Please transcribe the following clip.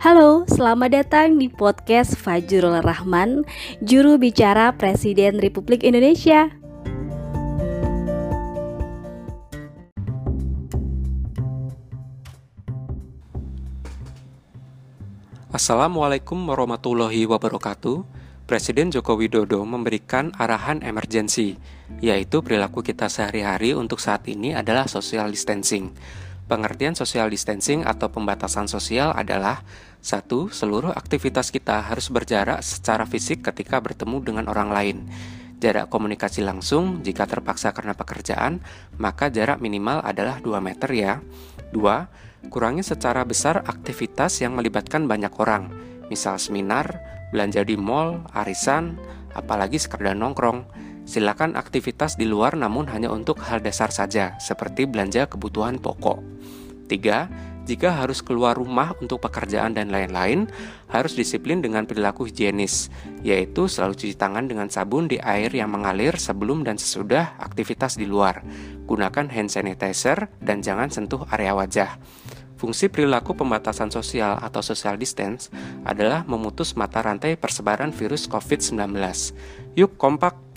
Halo, selamat datang di podcast Fajrul Rahman, juru bicara Presiden Republik Indonesia. Assalamualaikum warahmatullahi wabarakatuh. Presiden Joko Widodo memberikan arahan emergensi, yaitu perilaku kita sehari-hari untuk saat ini adalah social distancing. Pengertian social distancing atau pembatasan sosial adalah satu, seluruh aktivitas kita harus berjarak secara fisik ketika bertemu dengan orang lain. Jarak komunikasi langsung jika terpaksa karena pekerjaan, maka jarak minimal adalah 2 meter ya. Dua, kurangi secara besar aktivitas yang melibatkan banyak orang, misal seminar, belanja di mall, arisan, apalagi sekedar nongkrong. Silakan aktivitas di luar namun hanya untuk hal dasar saja, seperti belanja kebutuhan pokok. 3. Jika harus keluar rumah untuk pekerjaan dan lain-lain, harus disiplin dengan perilaku higienis, yaitu selalu cuci tangan dengan sabun di air yang mengalir sebelum dan sesudah aktivitas di luar. Gunakan hand sanitizer dan jangan sentuh area wajah. Fungsi perilaku pembatasan sosial atau social distance adalah memutus mata rantai persebaran virus COVID-19. Yuk kompak